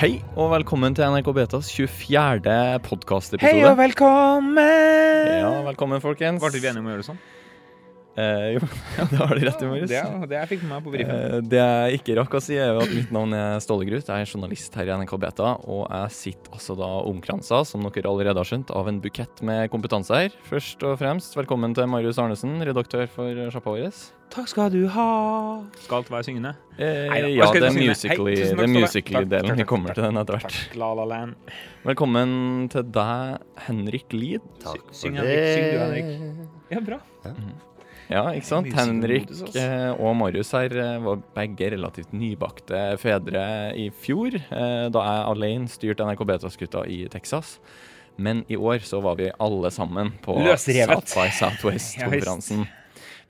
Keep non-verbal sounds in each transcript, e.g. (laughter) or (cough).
Hei og velkommen til NRK Betas 24. podkastepisode. Hei og velkommen! Ja, velkommen, folkens. Ble vi enige om å gjøre det sånn? Eh, jo, (laughs) det har du rett i, Marius. Det, det jeg fikk med meg på brifen. Eh, det jeg ikke rakk å si, er jo at mitt navn er Ståle Grut. Jeg er journalist her i NRK Beta, og jeg sitter altså da omkransa, som dere allerede har skjønt, av en bukett med kompetanse her. Først og fremst, velkommen til Marius Arnesen, redaktør for sjappa vår. Takk skal du ha. Skal alt være syngende? Eh, Neida, ja, det er musically-delen. Takk, Vi takk, kommer til den etter hvert. Takk, La La Land. Velkommen til deg, Henrik Lid. Takk for Syng, det. Henrik. Syng du, Henrik. Ja, bra. Ja, ikke sant? Henrik eh, og Marius her eh, var begge relativt nybakte fedre i fjor, eh, da jeg alene styrte NRK Betas-gutta i Texas. Men i år så var vi alle sammen på Løsrevet. South by Southwest-konferansen. (laughs)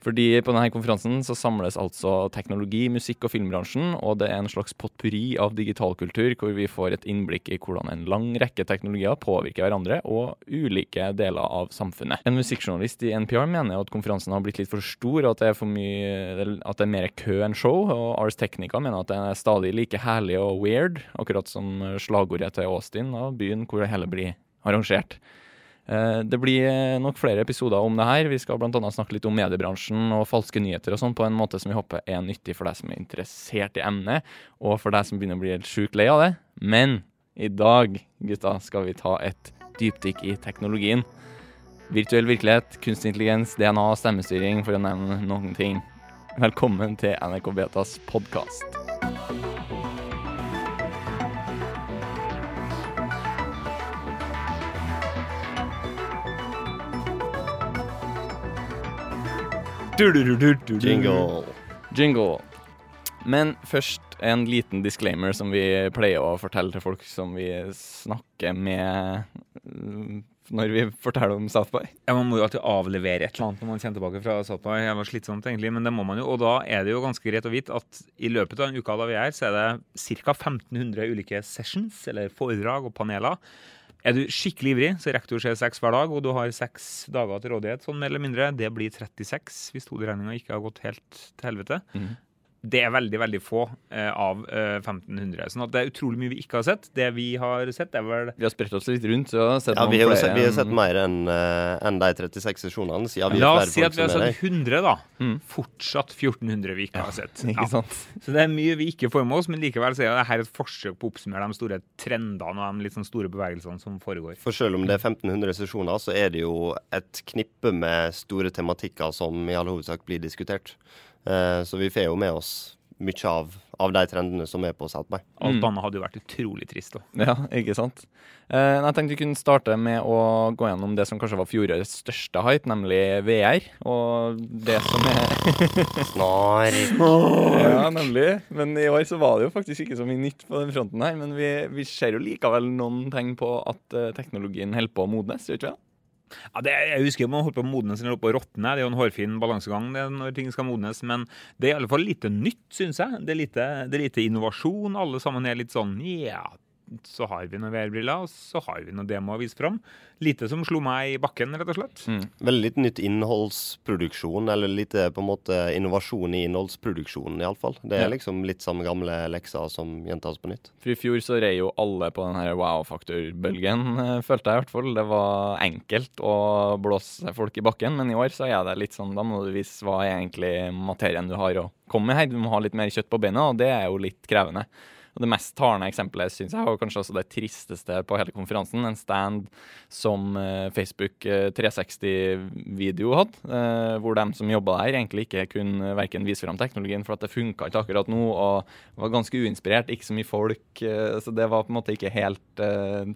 Fordi på denne konferansen så samles altså teknologi-, musikk- og filmbransjen, og det er en slags potpurri av digitalkultur hvor vi får et innblikk i hvordan en lang rekke teknologier påvirker hverandre og ulike deler av samfunnet. En musikkjournalist i NPR mener at konferansen har blitt litt for stor, at det er, for mye, at det er mer kø enn show. Og Ars Technica mener at det er stadig like herlig og weird, akkurat som slagordet til Austin av byen hvor det hele blir arrangert. Eh, Det blir eh, nok flere episoder om det her. Vi skal bl.a. snakke litt om mediebransjen og falske nyheter og sånn på en måte som vi håper er nyttig for deg som er interessert i emnet, og for deg som begynner å bli helt sjukt lei av det. Men i dag, gutta, skal vi ta et dypdykk i teknologien. Virtuell virkelighet, kunstig intelligens, DNA stemmestyring, for å nevne noen ting. Velkommen til NRK Betas podkast. Jingle. Jingle. Men først en liten disclaimer som vi pleier å fortelle til folk som vi snakker med når vi forteller om South by. Ja, Man må jo alltid avlevere et eller annet når man kommer tilbake fra South by. Det var slitsomt, egentlig, men det må man jo. Og da er det jo ganske greit å vite at i løpet av en uke da vi er her, så er det ca. 1500 ulike sessions, eller foredrag og paneler. Er du skikkelig ivrig, så rekker du å se seks hver dag, og du har seks dager til rådighet, sånn mer eller mindre. Det blir 36 hvis hoderegninga ikke har gått helt til helvete. Mhm. Det er veldig veldig få eh, av eh, 1500. sånn at det er utrolig mye vi ikke har sett. Det vi har sett, er vel Vi har spredt oss litt rundt. Så har sett Ja, vi har, flere sett, vi har sett mer enn eh, enn de 36 sesjonene, Ja, vi La oss si at vi har sett 100, da. Mm. Fortsatt 1400 vi ikke har sett. Ikke Ja. sant? Så det er mye vi ikke får med oss, men likevel så er det her et forsøk på å oppsummere de store trendene og de litt sånn store bevegelsene som foregår. For selv om det er 1500 sesjoner, så er det jo et knippe med store tematikker som i all hovedsak blir diskutert. Eh, så vi får jo med oss mye av, av de trendene som er på South by. Alt Mm. annet hadde jo vært utrolig trist. da. Ja, ikke sant? Eh, jeg tenkte vi kunne starte med å gå gjennom det som kanskje var fjorårets største hype, nemlig VR. Og det som er Snar. (laughs) Ja, nemlig. Men i år så var det jo faktisk ikke så mye nytt på den fronten her. Men vi, vi ser jo likevel noen tegn på at eh, teknologien holder på å modnes, gjør ikke det? Ja, det, jeg husker man holdt på å modnes eller holdt på å råtne. Det er jo en hårfin balansegang når ting skal modnes. Men det er i alle fall lite nytt, syns jeg. Det er, lite, det er lite innovasjon. Alle sammen er litt sånn ja, så har vi noen VR-briller, og så har vi noe demo å vise fram. Lite som slo meg i bakken, rett og slett. Veldig litt nytt innholdsproduksjon, eller litt på en måte innovasjon i innholdsproduksjonen, iallfall. Det er Ja. liksom litt samme gamle lekser som gjentas på nytt. For i fjor så rei jo alle på den her wow-faktor-bølgen, eh, følte jeg i hvert fall. Det var enkelt å blåse folk i bakken, men i år så er det litt sånn, da må du vise hva er egentlig materien du har å komme med her. Du må ha litt mer kjøtt på beina, og det er jo litt krevende. Og Det mest talende eksempelet synes jeg var kanskje også det tristeste på hele konferansen. En stand som eh, Facebook eh, 360-video hadde, eh, hvor de som jobba der, egentlig ikke kunne verken vise fram teknologien, for at det funka ikke akkurat nå, og var ganske uinspirert, ikke så mye folk. eh, så det var på en måte ikke helt eh,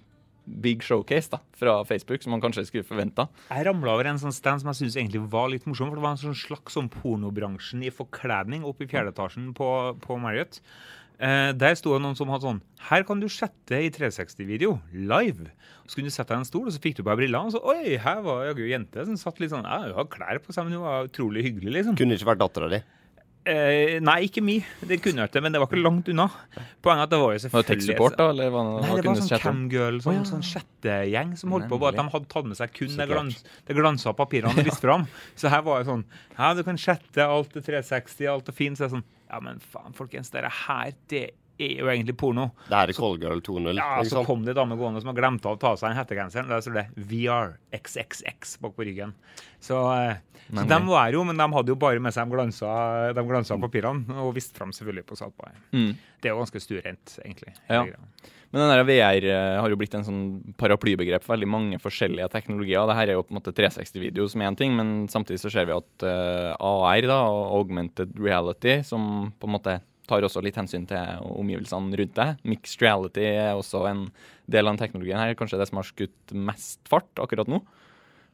big showcase da, fra Facebook, som man kanskje skulle forventa. Jeg ramla over en sånn stand som jeg synes egentlig var litt morsom. for Det var en sånn slags sånn pornobransjen i forkledning oppe i fjerde etasjen på, på Marriott. Eh, der sto det noen som hadde sånn Her kan du sette i 360-video live. Så kunne du sette deg i en stol, og så fikk du på deg brillene. Og så oi, her var jaggu ei jente som satt litt sånn Ja, hun har klær på seg, men hun var utrolig hyggelig, liksom. Kunne ikke vært dattera di. Eh, nei, ikke mi. Det kunne vært det, men det var ikke langt unna. Poenget er at det var jo selvfølgelig Var det tech-support, da? Eller hva, Nei, det var sånn camgirl, sånn, oh, ja. sånn chattegjeng som holdt på. Bare at de hadde tatt med seg kun det, glans, det glansa papirene ja. vist fram. Så her var det sånn Ja, du kan chatte, alt er 360, alt er fint. Så jeg er sånn Ja, men faen, folkens, dette her, det er jo egentlig porno. Det er Callgirl 2.0. Ja, Så kom det ei dame gående som har glemt av å ta av seg den hettegenseren. Der står det VR XXX bak på ryggen. Så, eh, så de var jo, men de hadde jo bare med seg de glansa, de glansa papirene, og viste fram selvfølgelig på South. Mm. Det er jo ganske stuerent, egentlig. Ja. Men den der VR eh, har jo blitt en sånn paraplybegrep for veldig mange forskjellige teknologier. Dette er jo på en måte 360-video som en ting, men samtidig så ser vi at eh, AR, da, og augmented reality, som på en måte tar også litt hensyn til omgivelsene rundt deg. Mixed reality er også en del av den teknologien her. Kanskje det som har skutt mest fart akkurat nå.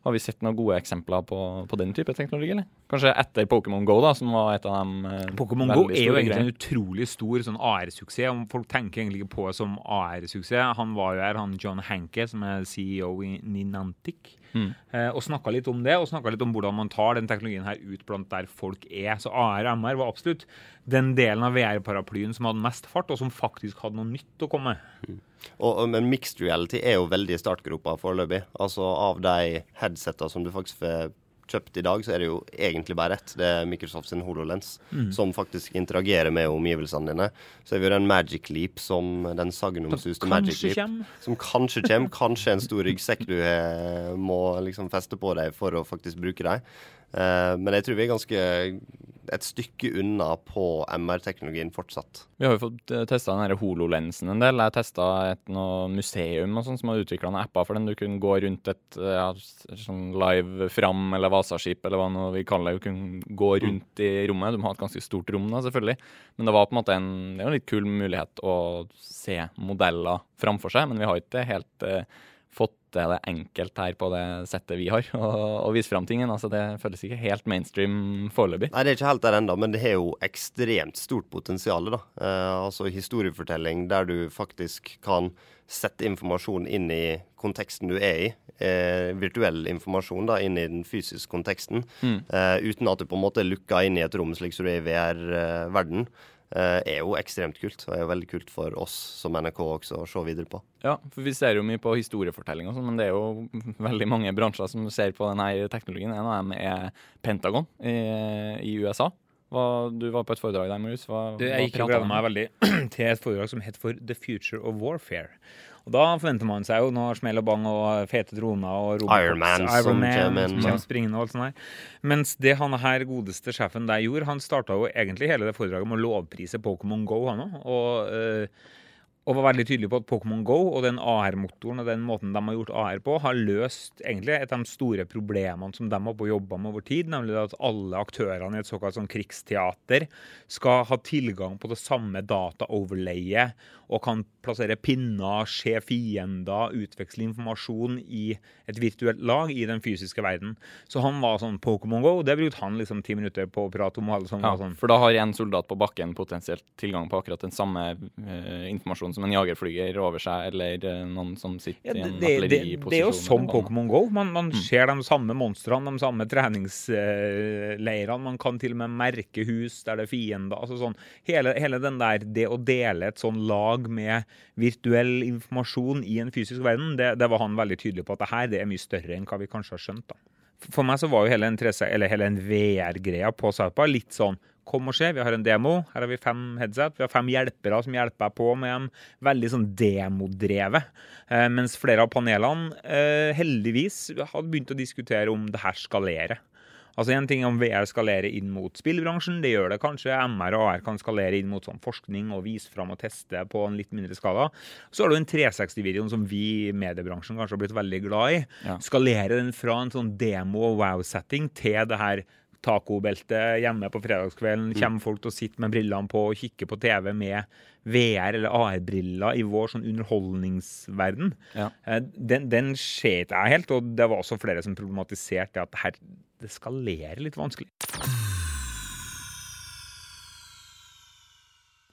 Har vi sett noen gode eksempler på, på den type teknologi, eller? Kanskje etter Pokémon Go, da, som var et av dem eh, Pokémon Go er jo egentlig greier. en utrolig stor sånn AR-suksess. Om Folk tenker egentlig på det som AR-suksess. Han var jo her, han John Hanke, som er CEO i Ninantic, Mm. eh, og snakka litt om det. Og snakka litt om hvordan man tar den teknologien her ut blant der folk er. Så AR og MR var absolutt den delen av VR-paraplyen som hadde mest fart, og som faktisk hadde noe nytt å komme. Mm. og, men mixed reality er jo veldig i startgropa foreløpig. Altså av de headsetta som du faktisk får kjøpt i dag, så er det jo egentlig bare ett. Det er Microsoft sin HoloLens, som faktisk interagerer med omgivelsene dine. Så er vi jo den Magic Leap som den sagnomsuste Magic Leap. kjem. Som kanskje kommer. Kanskje en stor ryggsekk du må liksom feste på deg for å faktisk bruke dem. Uh, men jeg tror vi er ganske et stykke unna på MR-teknologien fortsatt. Vi har jo fått testa den HoloLensen en del. Jeg testa et noe museum og sånn som har utvikla noen apper for den. Du kunne gå rundt et ja, sånn live fram eller Vasaskip eller hva nå vi kaller det. Du kunne gå rundt i rommet. Du må ha et ganske stort rom, da, selvfølgelig. Men det var på en måte en, det var en litt kul mulighet å se modeller framfor seg. Men vi har ikke helt eh, til det enkelt her på det settet vi har, (laughs) å og vise fram tingen. Altså, det føles ikke helt mainstream foreløpig. Nei, det er ikke helt der ennå, men det har jo ekstremt stort potensial. da. Eh, altså historiefortelling der du faktisk kan sette informasjon inn i konteksten du er i. Eh, virtuell informasjon da, inn i den fysiske konteksten. Eh, uten at du på en måte er lukka inn i et rom slik som du er i VR-verden. Eh, er jo ekstremt kult, og er jo veldig kult for oss som NRK også å se videre på. Ja, for vi ser jo mye på historiefortelling og sånn, men det er jo (laughs) veldig mange bransjer som ser på denne teknologien. En av dem er Pentagon i, i USA. Hva, du var på et foredrag der, Marius. Hva, Du, jeg gikk og gleda meg veldig (clears throat) til et foredrag som het for The Future of Warfare. Og Da forventer man seg jo noe smell og bang og fete droner og robots. Iron Man Iron som kommer inn, som kommer springende og alt sånt der. Mens det han her godeste sjefen der gjorde, han starta jo egentlig hele det foredraget med å lovprise Pokémon Go, han òg. Og, eh, og var veldig tydelig på at Pokémon Go og den AR-motoren og den måten de har gjort AR på, har løst egentlig et av de store problemene som de har på jobba med over tid, nemlig at alle aktørene i et såkalt sånn krigsteater skal ha tilgang på det samme data-overlayet og kan plassere pinner, se fiender, utveksle informasjon i et virtuelt lag i den fysiske verden. Så han var sånn Pokémon Go, det brukte han liksom ti minutter på å prate om. alle Ja, sånn, for da har en soldat på bakken potensielt tilgang på akkurat den samme eh, informasjonen som en jagerflyger over seg, eller eh, noen som sitter Ja, i en det, det, det, det er jo som. Pokémon Go. Man, man Mm. ser de samme monstrene, de samme treningsleirene. Man kan til og med merke hus der det er fiender. Altså sånn, hele, hele den der, det å dele et sånn lag med virtuell informasjon i en fysisk verden, det, det var han veldig tydelig på at det her det er mye større enn hva vi kanskje har skjønt. da. For meg så var jo hele en, 3C eller hele VR-greia på Sarpa litt sånn Kom og se, vi har en demo. Her har vi fem headset. Vi har fem hjelpere som hjelper deg på med dem. Veldig sånn demodrevet. Eh, mens flere av panelene eh, heldigvis hadde begynt å diskutere om det her skalerer. Altså En ting om VR skalerer inn mot spillbransjen, det gjør det kanskje. MR og AR kan skalere inn mot sånn forskning og vise fram og teste på en litt mindre skala. Så har du den 360-videoen som vi i mediebransjen kanskje har blitt veldig glad i. Ja. Skalere den fra en sånn demo- og wow-setting til det her tacobeltet hjemme på fredagskvelden. Kommer folk til å sitte med brillene på og kikke på TV med VR- eller AR-briller i vår sånn underholdningsverden. Ja. Eh, Den, den skjer ikke jeg helt, og det var også flere som problematiserte at her det skalerer litt vanskelig.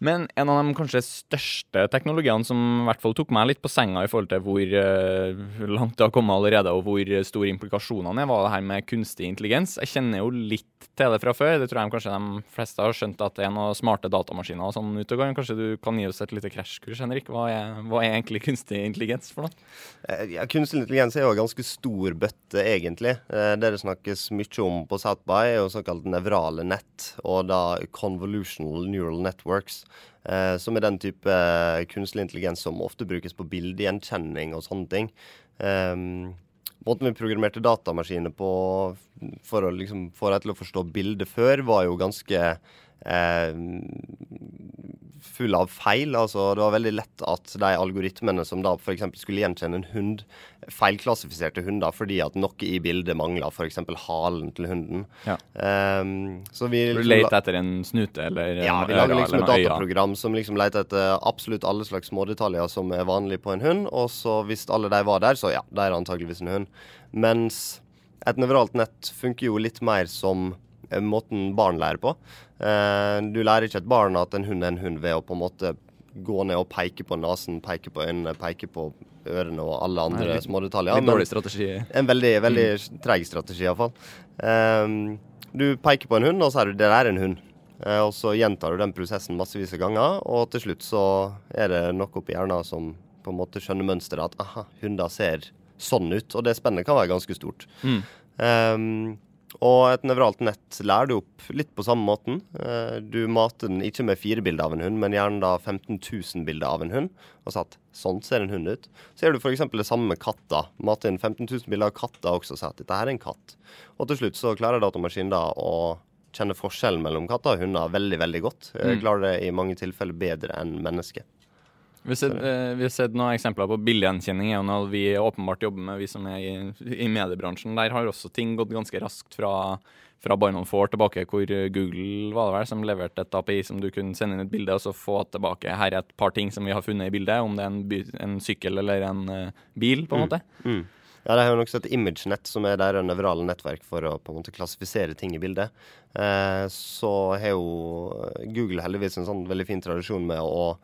Men en av de kanskje største teknologiene som i hvert fall tok meg litt på senga i forhold til hvor eh, langt det har kommet allerede, og hvor store implikasjonene er, var det her med kunstig intelligens. Jeg kjenner jo litt til det fra før. Det tror jeg kanskje de fleste har skjønt at det er noen smarte datamaskiner og sånn ute og går. Kanskje du kan gi oss et lite krasjkurs, Henrik. Hva er, hva er egentlig kunstig intelligens for noe? Eh, Ja, kunstig intelligens er jo en ganske stor bøtte, egentlig. Eh, Det det snakkes mye om på South by, er jo såkalt nevrale nett, og da convolutional neural networks. Eh, som er den type eh, kunstig intelligens som ofte brukes på bildegjenkjenning og sånne ting. Um, måten vi programmerte datamaskiner på for å liksom få dem til å forstå bildet før, var jo ganske eh, full av feil. Altså, det var veldig lett at de algoritmene som da f.eks. skulle gjenkjenne en hund, feilklassifiserte hunder fordi at noe i bildet mangla, f.eks. halen til hunden. Ja. Um, så vi liksom leter etter en snute eller ja, en vi lager liksom et dataprogram som liksom leter etter absolutt alle slags smådetaljer som er vanlig på en hund, og så hvis alle de var der, så ja, de er antageligvis en hund. Mens et nevralt nett funker jo litt mer som måten barn lærer på. Eh, du lærer ikke et barn at en hund er en hund ved å på en måte gå ned og peke på nesen, peke på øynene, peke på ørene og alle andre Nei, litt- smådetaljer. Litt dårlig strategi. en veldig, veldig treig strategi, iallfall. Um, du peker på en hund, og så er du 'det der er en hund'. Eh, og så gjentar du den prosessen massevis av ganger, og til slutt så er det noe oppi hjernen som på en måte skjønner mønsteret at aha, hunder ser sånn ut. Og det spennet kan være ganske stort. Mm. Um, og et nevralt nett lærer du opp litt på samme måten. Eh, du mater den ikke med fire bilder av en hund, men gjerne da 15 000 bilder av en hund. Og sa at sånn ser en hund ut. Så gjør du f.eks. det samme med katter. Mater inn 15 000 bilder av katter også og sier at dette her er en katt. Og til slutt så klarer datamaskinen da å kjenne forskjellen mellom katter og hunder veldig, veldig godt. Eh, Mm. Klarer det i mange tilfeller bedre enn mennesker. Vi har sett, eh, vi har sett noen eksempler på bildegjenkjenning. er noe vi åpenbart jobber med, vi som er i, i mediebransjen. Der har også ting gått ganske raskt fra, fra bare noen få år tilbake, hvor Google var det vel, som leverte et API som du kunne sende inn et bilde og så få tilbake her er et par ting som vi har funnet i bildet, om det er en, by, en sykkel eller en uh, bil, på en måte. Mm. Ja, De har jo også et ImageNet, som er deres nevrale nettverk for å på en måte klassifisere ting i bildet. Eh, så har jo Google heldigvis en sånn veldig fin tradisjon med å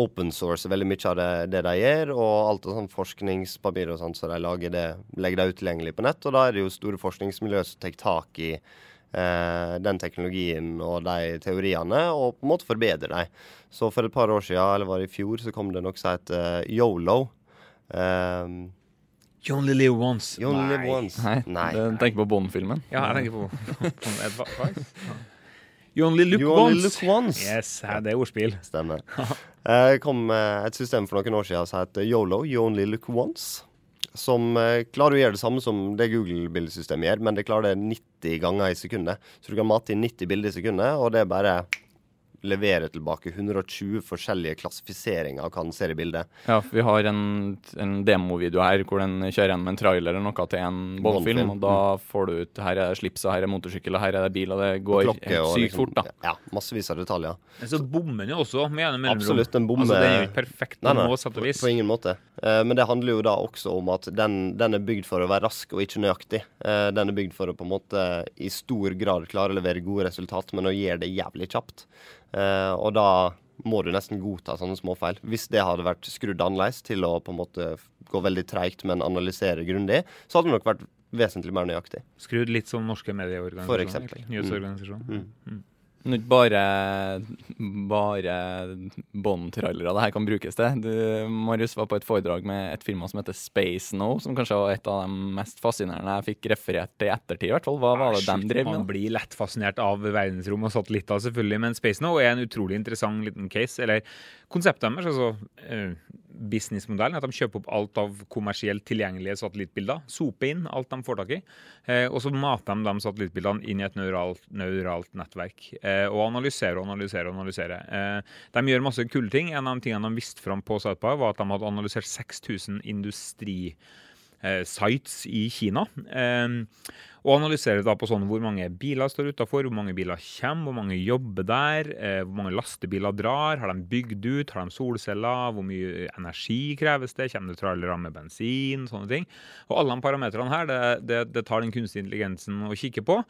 open source veldig mye av det, det de gjør, og alt av sånn forskningspapir og sånt så de lager, det legger det ut tilgjengelig på nett. Og da er det jo store forskningsmiljøer som tar tak i eh, den teknologien og de teoriene, og på en måte forbedrer dem. Så for et par år siden, eller var det i fjor, så kom det noe som heter yolo. Eh, You only live once. You only Nei. live once. Nei, Nei. tenker på Bond-filmen. Ja, jeg tenker på, Bond. (laughs) You only look You only once. look once. Yes, her, det er ordspill. Stemmer. (laughs) Jeg kom med et system for noen år siden som heter Yolo, You Only Look Once. Som eh, klarer å gjøre det samme som det Google-bildesystemet gjør, men det klarer det 90 ganger i sekundet. Så du kan mate inn 90 bilder i sekundet, og det er bare levere tilbake 120 forskjellige klassifiseringer av hva den ser i bildet. Ja, vi har en, en demovideo her hvor den kjører gjennom en trailer eller noe til en Bond-film, og da får du ut her er det slips, og her er motorsykkel, og her er det bil, og det går Klokke helt sykt liksom- fort, da. Ja, massevis av detaljer. Men så bommer den jo også med gjennom mellomrom. Absolutt, den bommer- Altså, den er jo ikke perfekt på Nei, nei, sett og vis. På ingen måte. Uh, men det handler jo da også om at den, den er bygd for å være rask og ikke nøyaktig. Uh, den er bygd for å på en måte i stor grad klare å levere gode resultat, men å gjøre det jævlig kjapt. Eh, og da må du nesten godta sånne småfeil. Hvis det hadde vært skrudd annerledes til å på en måte gå veldig treigt, men analysere grundig, så hadde det nok vært vesentlig mer nøyaktig. Skrudd litt som norske medieorganisasjoner. For eksempel. Nyhetsorganisasjoner. Mm. Nå er ikke bare, bare Bond-trailere det her kan brukes til. Du, Marius var på et foredrag med et firma som heter Space Now, som kanskje var et av de mest fascinerende jeg fikk referert til i ettertid. i hvert fall. Hva var det de drev med? Man blir lett fascinert av verdensrom og satellitter, selvfølgelig. Men Space Now er en utrolig interessant liten case. Eller konseptet deres, altså eh, businessmodellen, at de kjøper opp alt av kommersielt tilgjengelige satellittbilder. Soper inn alt de får tak i. Eh, og så mater de de satellittbildene inn i et neuralt, neuralt nettverk. Eh, og analyserer og analyserer og analyserer. Eh, de gjør masse kule ting. En av de tingene de viste fram på Southpie, var at de hadde analysert 6000 industri sites i Kina. Eh, og analyserer da på sånn hvor mange biler står utafor, hvor mange biler kommer, hvor mange jobber der, eh, hvor mange lastebiler drar, har de bygd ut, har de solceller, hvor mye energi kreves det, kommer det trailere med bensin, sånne ting. Og alle de parametrene her, det, det, det tar den kunstige intelligensen å kikke på.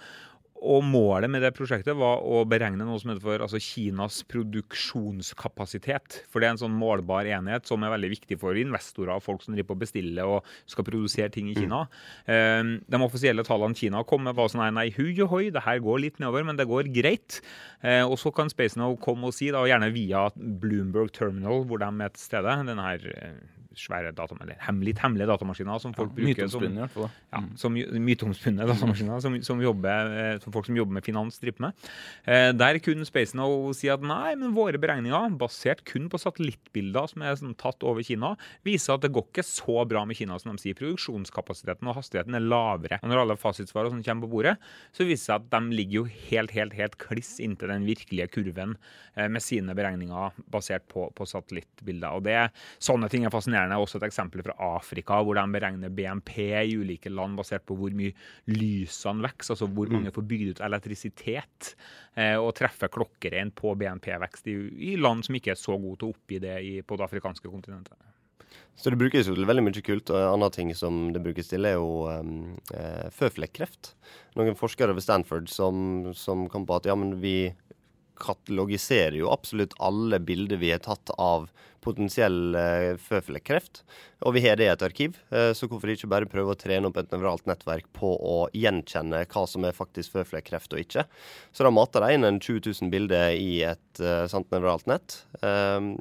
Og målet med det prosjektet var å beregne noe som heter for altså Kinas produksjonskapasitet. For det er en sånn målbar enhet som er veldig viktig for investorer og folk som driver på å bestille og skal produsere ting i Kina. Mm. de offisielle tallene Kina kom med, var sånn nei, nei, hui og hoi, det her går litt nedover, men det går greit. Eh, og så kan Space Now komme og si, da, gjerne via Bloomberg Terminal, hvor de er til stede, denne her eh, svære datam, eller hemmelig hemmelige datamaskiner som folk ja, bruker. Som, i hvert fall. Ja, som myteomspunne (laughs) datamaskiner som, som, jobber, eh, som, folk som jobber med finans, driver med. Eh, der kunne SpaceNow si at nei, men våre beregninger, basert kun på satellittbilder som er sånn, tatt over Kina, viser at det går ikke så bra med Kina som de sier. Produksjonskapasiteten og hastigheten er lavere. Og når alle fasitsvarene som kommer på bordet, så viser det seg at de ligger jo helt, helt, helt kliss inntil den virkelige kurven eh, med sine beregninger basert på, på satellittbilder. Og det, Sånne ting er fascinerende. Også et eksempel fra Afrika, hvor de beregner BNP i ulike land basert på hvor mye lysene vokser, altså hvor mange mm. får bygd ut elektrisitet, eh, og treffer klokkereint på BNP-vekst i, i, land som ikke er så gode til å oppgi det i, på det afrikanske kontinentet. Så det brukes jo til veldig mye kult. og En annen ting som det brukes til, er jo um, eh, føflekkreft. Noen forskere ved Stanford som, som kom på at ja, men vi katalogiserer jo absolutt alle bilder vi har tatt av potensiell eh, føflekkreft. Og vi har det i et arkiv, eh, så hvorfor ikke bare prøve å trene opp et nevralt nettverk på å gjenkjenne hva som er faktisk føflekkreft og ikke. Så da mater de inn en 20 000 bilder i et eh, sant nevralt nett. Eh,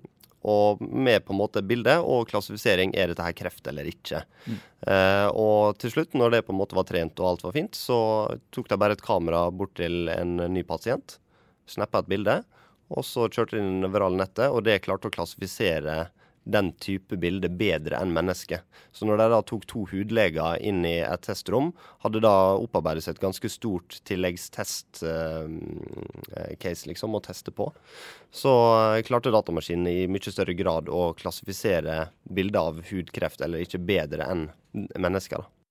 og med på en måte bilde og klassifisering er dette her kreft eller ikke. Mm. Uh, og til slutt, når det på en måte var trent og alt var fint, så tok de bare et kamera bort til en ny pasient, snappa et bilde, og så kjørte de inn nevrale nettet, og det klarte å klassifisere den type bilde bedre enn mennesket. Så når de da tok to hudleger inn i et testrom, hadde da opparbeidet seg et ganske stort tilleggstest-case uh, liksom, å teste på, så uh, klarte datamaskinen i mye større grad å klassifisere bilder av hudkreft eller ikke bedre enn mennesker. da.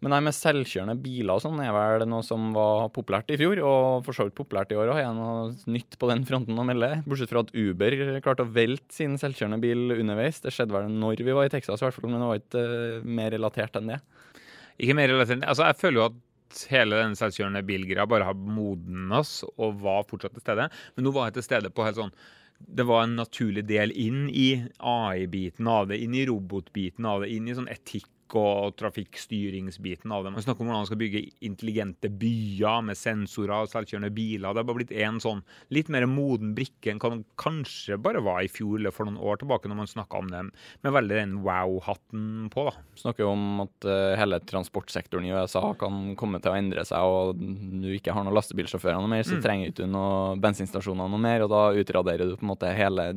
Men nei, med selvkjørende biler og sånn er vel noe som var populært i fjor, og for så vidt populært i år òg. Er noe nytt på den fronten å melde? Bortsett fra at Uber klarte å velte sin selvkjørende bil underveis. Det skjedde vel når vi var i Texas, i hvert fall, men det var ikke uh, mer relatert enn det. Ikke mer relatert enn det. Altså, jeg føler jo at hele den selvkjørende bilgreia bare har modnes og var fortsatt til stede. Men nå var jeg til stede på helt sånn det var en naturlig del inn i AI-biten av det, inn i robotbiten av det, inn i sånn etikk og trafikkstyringsbiten av det. Man snakker om hvordan man skal bygge intelligente byer med sensorer og selvkjørende biler. Det har bare blitt en sånn litt mer moden brikke enn kan kanskje bare var i fjor eller for noen år tilbake, når man snakka om det med veldig den wow-hatten på. da. Snakker jo om at uh, hele transportsektoren i USA kan komme til å endre seg, og du ikke har noen lastebilsjåfører noe mer, så mm. trenger du ikke noen bensinstasjoner noe mer, og da utraderer du på en måte hele,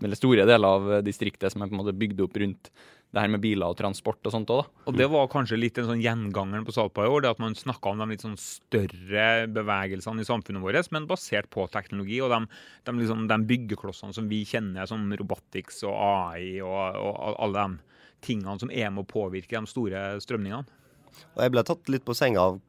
eller store deler av distriktet som er på en måte bygd opp rundt det her med biler og transport og sånt òg, da. Og det var kanskje litt en sånn gjengangeren på Salpa i år, det at man snakka om de litt sånn større bevegelsene i samfunnet vårt, men basert på teknologi og de, de, liksom, de byggeklossene som vi kjenner, som robotics og AI og, og alle de tingene som er med å påvirke de store strømningene. Og jeg ble tatt litt på senga av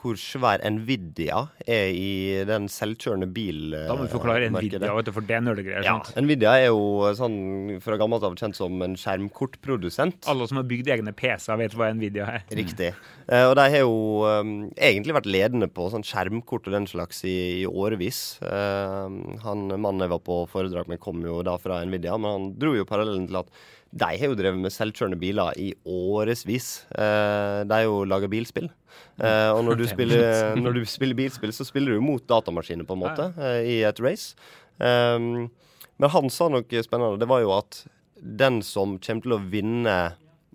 hvor svær Nvidia er i den selvkjørende bilmarkedet. Da må du forklare Nvidia, vet du, for det er nerdegreier. Ja, Nvidia er jo sånn fra gammelt av kjent som en skjermkortprodusent. Alle som har bygd egne PC-er, vet hva Nvidia er. Riktig. Uh, og de har jo um, egentlig vært ledende på sånn skjermkort og den slags i, i årevis. Uh, han mannen jeg var på foredrag med, kom jo da fra Nvidia, men han dro jo parallellen til at de har jo drevet med selvkjørende biler i årevis. Uh, de har jo laga bilspill. Uh, og når du, (laughs) spiller, når du, spiller, bilspill, så spiller du mot datamaskiner, på en måte, uh, i et race. Um, men han sa noe spennende. Det var jo at den som kommer til å vinne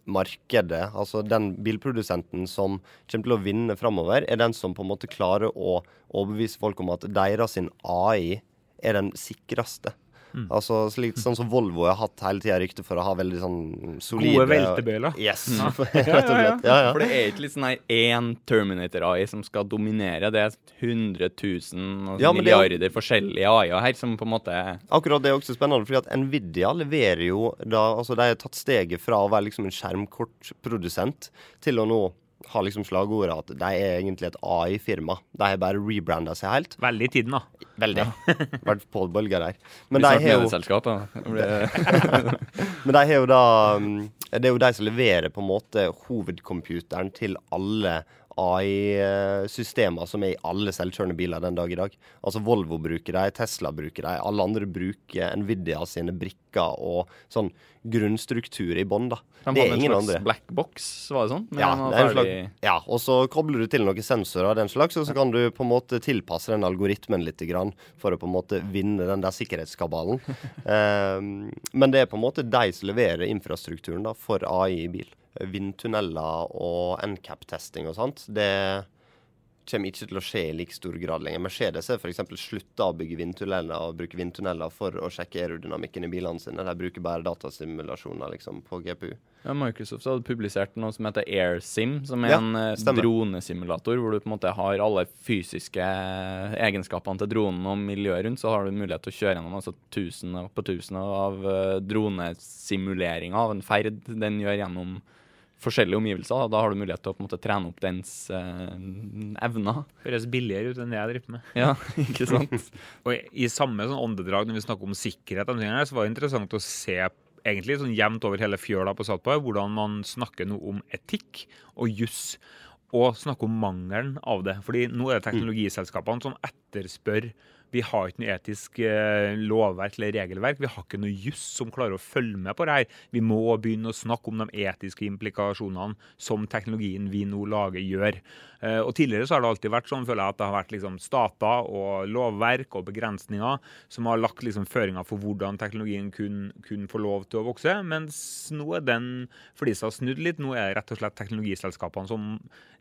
markedet, altså den bilprodusenten som kommer til å vinne framover, er den som på en måte klarer å overbevise folk om at deres AI er den sikreste. Mm. Altså slik, Sånn som Volvo har hatt hele tida rykte for å ha veldig sånn solide Gode veltebøler. Yes, mm. (laughs) rett og slett. Ja, ja. For det er ikke litt sånn én Terminator-AI som skal dominere. Det er 100 000 ja, milliarder er... forskjellige AI-er her som på en måte Akkurat det er også spennende, fordi at Nvidia leverer jo da Altså de har tatt steget fra å være liksom en skjermkortprodusent til å nå har liksom slagordet at de er egentlig et AI-firma. De har bare rebranda seg helt. Veldig i tiden, da. Veldig. (laughs) Vært på bølger der. Men de har jo (laughs) Men de har jo da um, Det er jo de som leverer på en måte hovedcomputeren til alle AI-systemer som er i alle selvkjørende biler den dag i dag. Altså Volvo bruker de, Tesla bruker de, alle andre bruker Nvidia sine brikker og sånn grunnstruktur i bånn. det er ingen slags andre. black box, var det sånn? Ja, det er en slags, ja, og så kobler du til noen sensorer av den slags, og så kan du på en måte tilpasse den algoritmen litt grann, for å på en måte vinne den der sikkerhetskabalen. um, (laughs) men det er på en måte de som leverer infrastrukturen da, for AI i bil. Vindtunneler og NCAP-testing og sånt. Det kommer ikke til å skje i like stor grad lenger. Mercedes har f.eks. slutta å bygge vindtunneler og bruke vindtunneler for å sjekke aerodynamikken i bilene sine. De bruker bare datasimulasjoner liksom, på GPU. Ja, Microsoft hadde publisert noe som heter AirSim, som er Ja, en eh, dronesimulator hvor du på en måte har alle fysiske egenskapene til dronen og miljøet rundt. Så har du mulighet til å kjøre gjennom altså tusener på tusener av eh, dronesimuleringer av en ferd den gjør gjennom forskjellige omgivelser. Da, da har du mulighet til å på en måte trene opp dens eh, evner. Høres billigere ut enn det jeg driver med. Ja, (laughs) ikke sant? (laughs) Og i, i samme sånn åndedrag når vi snakker om sikkerhet, her, så var det interessant å se egentlig sånn jevnt over hele fjøla på Saltberg hvordan man snakker noe om etikk og juss. Og snakker om mangelen av det. Fordi nå er det teknologiselskapene som etterspør vi har ikke noe etisk eh, lovverk eller regelverk. Vi har ikke noe juss som klarer å følge med på det her. Vi må begynne å snakke om de etiske implikasjonene som teknologien vi nå lager, gjør. Eh, og Tidligere så har det alltid vært sånn, føler jeg, at det har vært liksom stater og lovverk og begrensninger som har lagt liksom føringer for hvordan teknologien kunne kun få lov til å vokse. Mens nå er den flisa snudd litt. Nå er det rett og slett teknologiselskapene som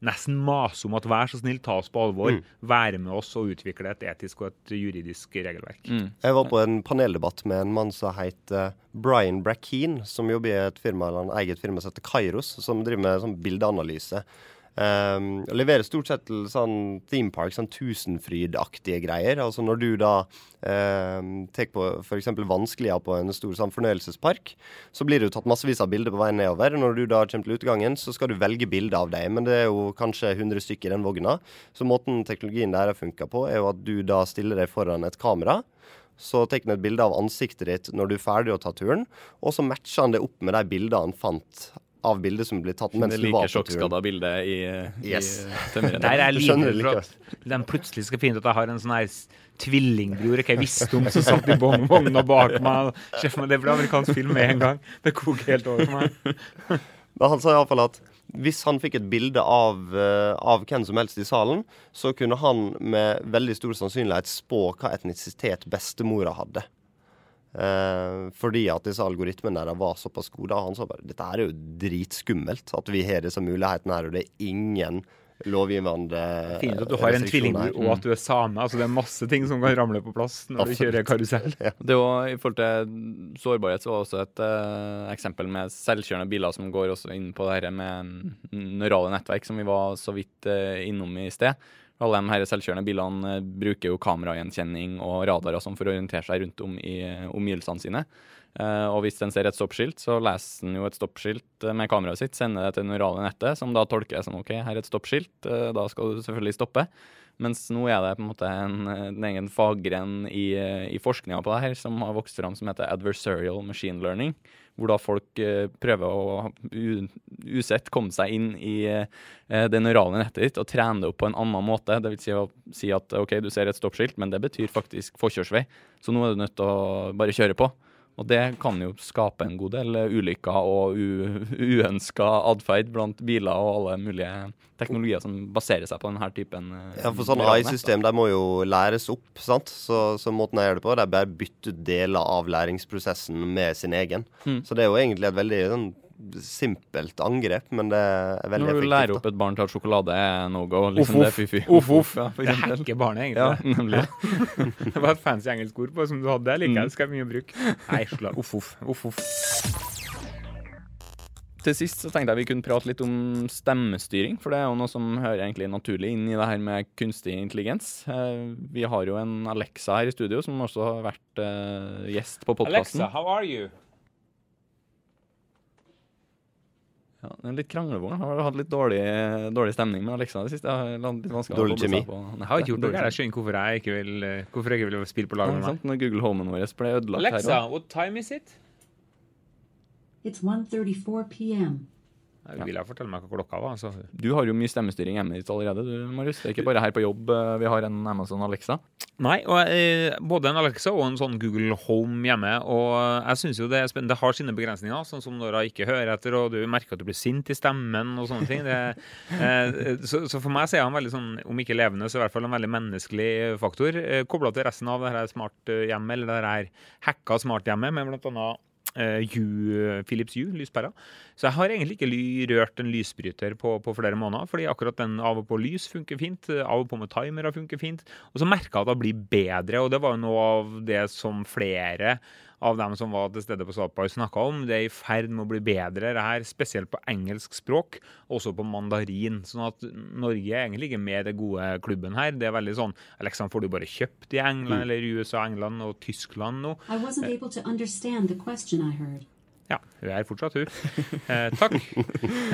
nesten maser om at vær så snill, ta oss på alvor. Være med oss og utvikle et etisk og et juridisk regelverk. Mm. Jeg var på en paneldebatt med en mann som heter Brian Brackeen, som jobber i et firma, eller en eget firma som heter Kairos, som driver med sånn bildeanalyse. Um, og leverer stort sett til sånn theme park, sånn Tusenfryd-aktige greier. Altså når du da um, tar på f.eks. vanskeligere på en stor sånn fornøyelsespark, så blir det jo tatt massevis av bilder på veien nedover. Når du da kommer til utgangen, så skal du velge bilde av dem, men det er jo kanskje 100 stykker i den vogna. Så måten teknologien der har funka på, er jo at du da stiller deg foran et kamera. Så tar han et bilde av ansiktet ditt når du er ferdig å ta turen, og så matcher han det opp med de bildene han fant av bildet som ble tatt mens Det du var like på turen. sjokkskada bildet i, Yes. i tømmeret. Der er skjønner for at de plutselig skal finne ut at jeg har en sånn her tvillingbror jeg ikke visste om, som satt i vogn- vogna bak meg. Sjef, Det ble amerikansk film med en gang. Det koker helt over for meg. Men han sa iallfall at hvis han fikk et bilde av, eh, av hvem som helst i salen, så kunne han med veldig stor sannsynlighet spå hva etnisitet bestemora hadde. Eh, fordi at disse algoritmene der var såpass gode. Han sa bare dette her er jo dritskummelt, at vi har disse mulighetene her, og det er ingen lovgivende Fint at du har en tvilling tvillingbror her. og at du er same. altså Det er masse ting som kan ramle på plass når du kjører karusell. (laughs) Det var, I forhold til sårbarhet så var også et uh, eksempel med selvkjørende biler som går også inn på det her med neurale nettverk, som vi var så vidt uh, innom i sted. Alle de her selvkjørende bilene eh, bruker jo kameragjenkjenning og radarer sånn for å orientere seg rundt om i eh, omgivelsene sine. Eh, og hvis den ser et stoppskilt, så leser den jo et stoppskilt med kameraet sitt, sender det til det neurale nettet, som da tolker det som OK, her er et stoppskilt, da skal du selvfølgelig stoppe. Mens nå er det på en måte en, en egen faggren i, i forskninga på det her som har vokst fram som heter adversarial machine learning. Hvor da folk eh, prøver å usett komme seg inn i eh, det neurale nettet ditt og trene det opp på en annen måte. Det vil si å si at OK, du ser et stoppskilt, men det betyr faktisk forkjørsvei. Så nå er du nødt til å bare kjøre på. Og det kan jo skape en god del ulykker og uønska atferd blant biler og alle mulige teknologier som baserer seg på denne typen eh, Ja, for sånn da. AI-system de må jo læres opp, sant? Så, så måten jeg gjør det på, det er bare bytte ut deler av læringsprosessen med sin egen. Mm. Så det er jo egentlig et veldig sånn, simpelt angrep, men det er veldig effektivt. Når du effektivt. lærer opp et barn til at sjokolade er no go, liksom Uff, det er uff. fy-fy. Uff. Ja, Det hacker barnet, Ja, egentlig. nemlig. (laughs) Det var et fancy engelsk ord på som du hadde. Det liker Mm. Det skal jeg mye bruke. Nei, sjokolade. uff, uff. uff, uff. Til sist så tenkte jeg vi kunne prate litt om stemmestyring, for det er jo noe som hører egentlig naturlig inn i det her med kunstig intelligens. Eh, Vi har jo en Alexa her i studio, som også har vært eh, gjest på podkasten. Alexa, how are you? Ja, er litt kranglevogn. Har hatt litt dårlig, dårlig stemning med Alexa i det siste. Jeg har litt vanskelig Dårlig kjemi. Jeg har ikke gjort noe. Jeg skjønner hvorfor jeg ikke vil, hvorfor jeg ikke vil spille på lag med meg. Når Google Homen vår ble ødelagt her Alexa, også. what time is it? It's 1:34 p.m. Jeg vil jeg fortelle meg hva klokka var? Altså. Du har jo mye stemmestyring hjemme ditt allerede, du, Marius. Det er ikke bare her på jobb eh, vi har en Amazon Alexa. Nei, og eh, både en Alexa og en sånn Google Home hjemme. Og jeg synes jo det er spennende. Det har sine begrensninger, sånn som når hun ikke hører etter, og du merker at du blir sint i stemmen og sånne ting. Det, eh, så, så, for meg så er han veldig sånn, om ikke levende, så i hvert fall en veldig menneskelig faktor. Eh, Kobla til resten av det her smart hjemmet, eller det her hacka smarthjemmet, med blant annet uh, Philips Hue, lyspæra. Så jeg har egentlig ikke rørt en lysbryter på, på, flere måneder, fordi akkurat den av og på lys funker fint. Av og på med timere funker fint. Og så merka jeg at det blir bedre, og det var jo noe av det som flere av dem som var til stede på Svalbard, snakka om. Det er i ferd med å bli bedre, det her, spesielt på engelsk språk, også på mandarin. Sånn at Norge er egentlig ikke med i den gode klubben her. Det er veldig sånn Liksom får du bare kjøpt i England mm. eller i USA, England og Tyskland nå. I wasn't able to understand the question I heard. Ja, hun er fortsatt hun. (laughs) Eh, takk.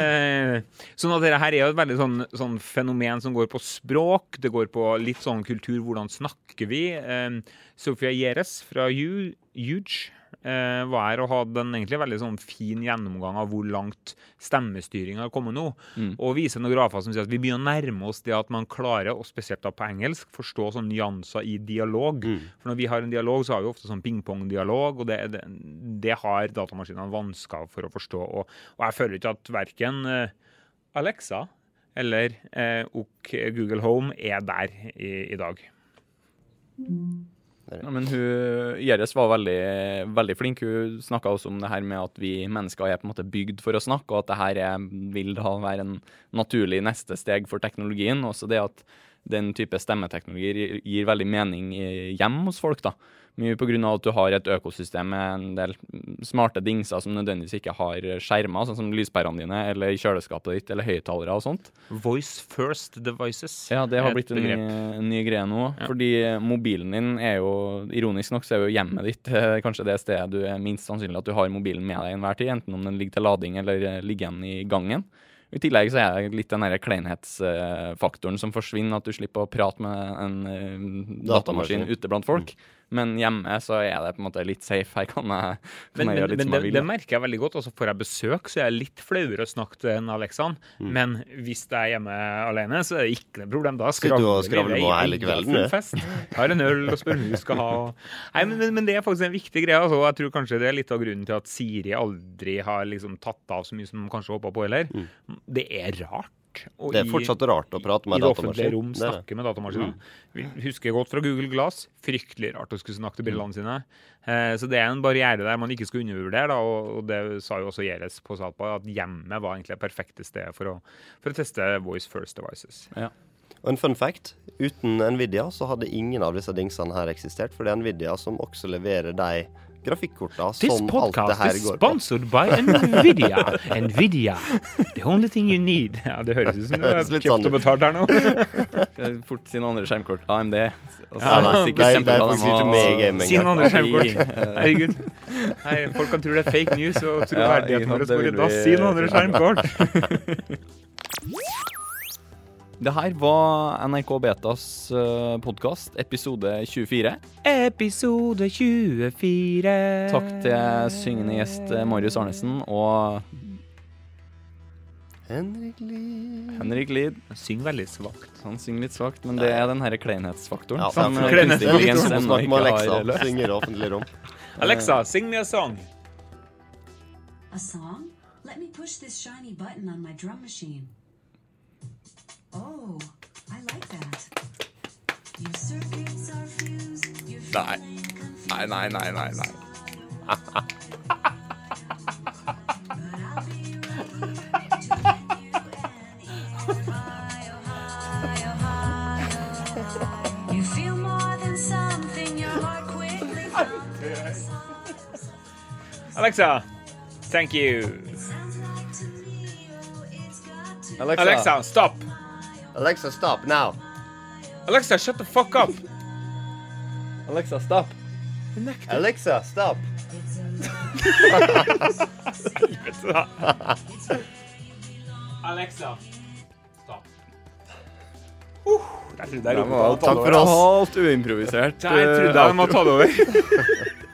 Eh, sånn at dette her er jo et veldig sånn, sånn, fenomen som går på språk, det går på litt sånn kultur, hvordan snakker vi. Eh, Sofia Gjeres fra Huge eh, var her og hadde en egentlig veldig sånn fin gjennomgang av hvor langt stemmestyringa har kommet nå. Mm. Og viser noen grafer som sier at vi begynner å nærme oss det at man klarer, og spesielt da på engelsk, forstå sånn nyanser i dialog. Mm. For når vi har en dialog, så har vi ofte sånn ping-pong-dialog, og det, det, det, har datamaskinene vansker for å forstå. Og, og jeg føler ikke at verken eh, Alexa eller eh, Google Home er der i, i dag. Mm. Ja, men hun, Gjeres var veldig, veldig flink. Hun snakka også om det her med at vi mennesker er på en måte bygd for å snakke, og at det her er, vil da være en naturlig neste steg for teknologien. Også det at den type stemmeteknologi gir, gir veldig mening hjem hos folk. da. Mye pga. at du har et økosystem med en del smarte dingser som nødvendigvis ikke har skjermer, sånn som lyspærene dine eller kjøleskapet ditt eller høyttalere og sånt. Voice first devices. Ja, det har blitt en ny, en ny, greie nå. Ja. Fordi mobilen din er jo Ironisk nok så er jo hjemmet ditt eh, kanskje det stedet du er minst sannsynlig at du har mobilen med deg enhver tid, enten om den ligger til lading eller eh, ligger igjen i gangen. I tillegg så er det litt den kleinhetsfaktoren som forsvinner, at du slipper å prate med en uh, datamaskin ute blant folk. Mm. Men hjemme så er det på en måte litt safe. Her kan jeg, kan men, jeg gjøre litt men, som jeg vil. Det, det merker jeg veldig godt. Altså Får jeg besøk, så er jeg litt flauere å snakke til enn Alexan. Mm. Men hvis jeg er hjemme alene, så er det ikke noe problem. Da skravler du og skravler på hele kvelden? Har en øl og spør hva du skal ha. Nei, men, men, det er faktisk en viktig greie. Altså. Jeg tror kanskje det er litt av grunnen til at Siri aldri har liksom tatt av så mye som hun kanskje håpa på heller. Mm. Det er rart og det er fortsatt rart å prate med datamaskin. I det offentlige rom snakke med datamaskiner. Mm. Husker godt fra Google Glass. Fryktelig rart å skulle snakke til brillene sine. Eh, så det er en barriere der man ikke skal undervurdere. Da, og, det sa jo også Gjeres på Salpa, at hjemmet var egentlig det perfekte stedet for å, for å teste Voice First Devices. Ja. Og en fun fact. Uten Nvidia så hadde ingen av disse dingsene her eksistert. For det er Nvidia som også leverer de grafikkorta som alt det her går på. This podcast is sponsored by Nvidia. (laughs) Nvidia. The only thing you need. Ja, det høres ut som (laughs) du har kjøpt og sånn- betalt her nå. (laughs) Fort sine andre skjermkort. AMD. Og så ja, er sikkert kjempebra. noen andre skjermkort. Herregud. Nei, folk kan tro det er fake news, og troverdigheten vår går i dass. Si noen andre skjermkort. Det her var NRK Betas eh, podkast, episode 24. Episode 24. Takk til syngende gjest eh, Marius Arnesen og Henrik Lid. Henrik Lid. Han synger veldig svakt. Han synger litt svakt, men det er den her kleinhetsfaktoren. Ja, som kleinhetsfaktoren som snakker med Alexa. Synger i offentlig rom. Alexa, sing me a song. A song? Let me push this shiny button on my drum machine. Oh, I like that. Your circuits are fused. You're nei. Nei, nei, nei, nei, nei. Alexa, thank you. Alexa, Alexa stop. Alexa, stop now. Alexa, shut the fuck up. Alexa, stop. Alexa, stop. Alexa, stop. Uh, der trodde jeg Takk for oss. Alt uimprovisert. Jeg trodde jeg måtte ta det over. (laughs)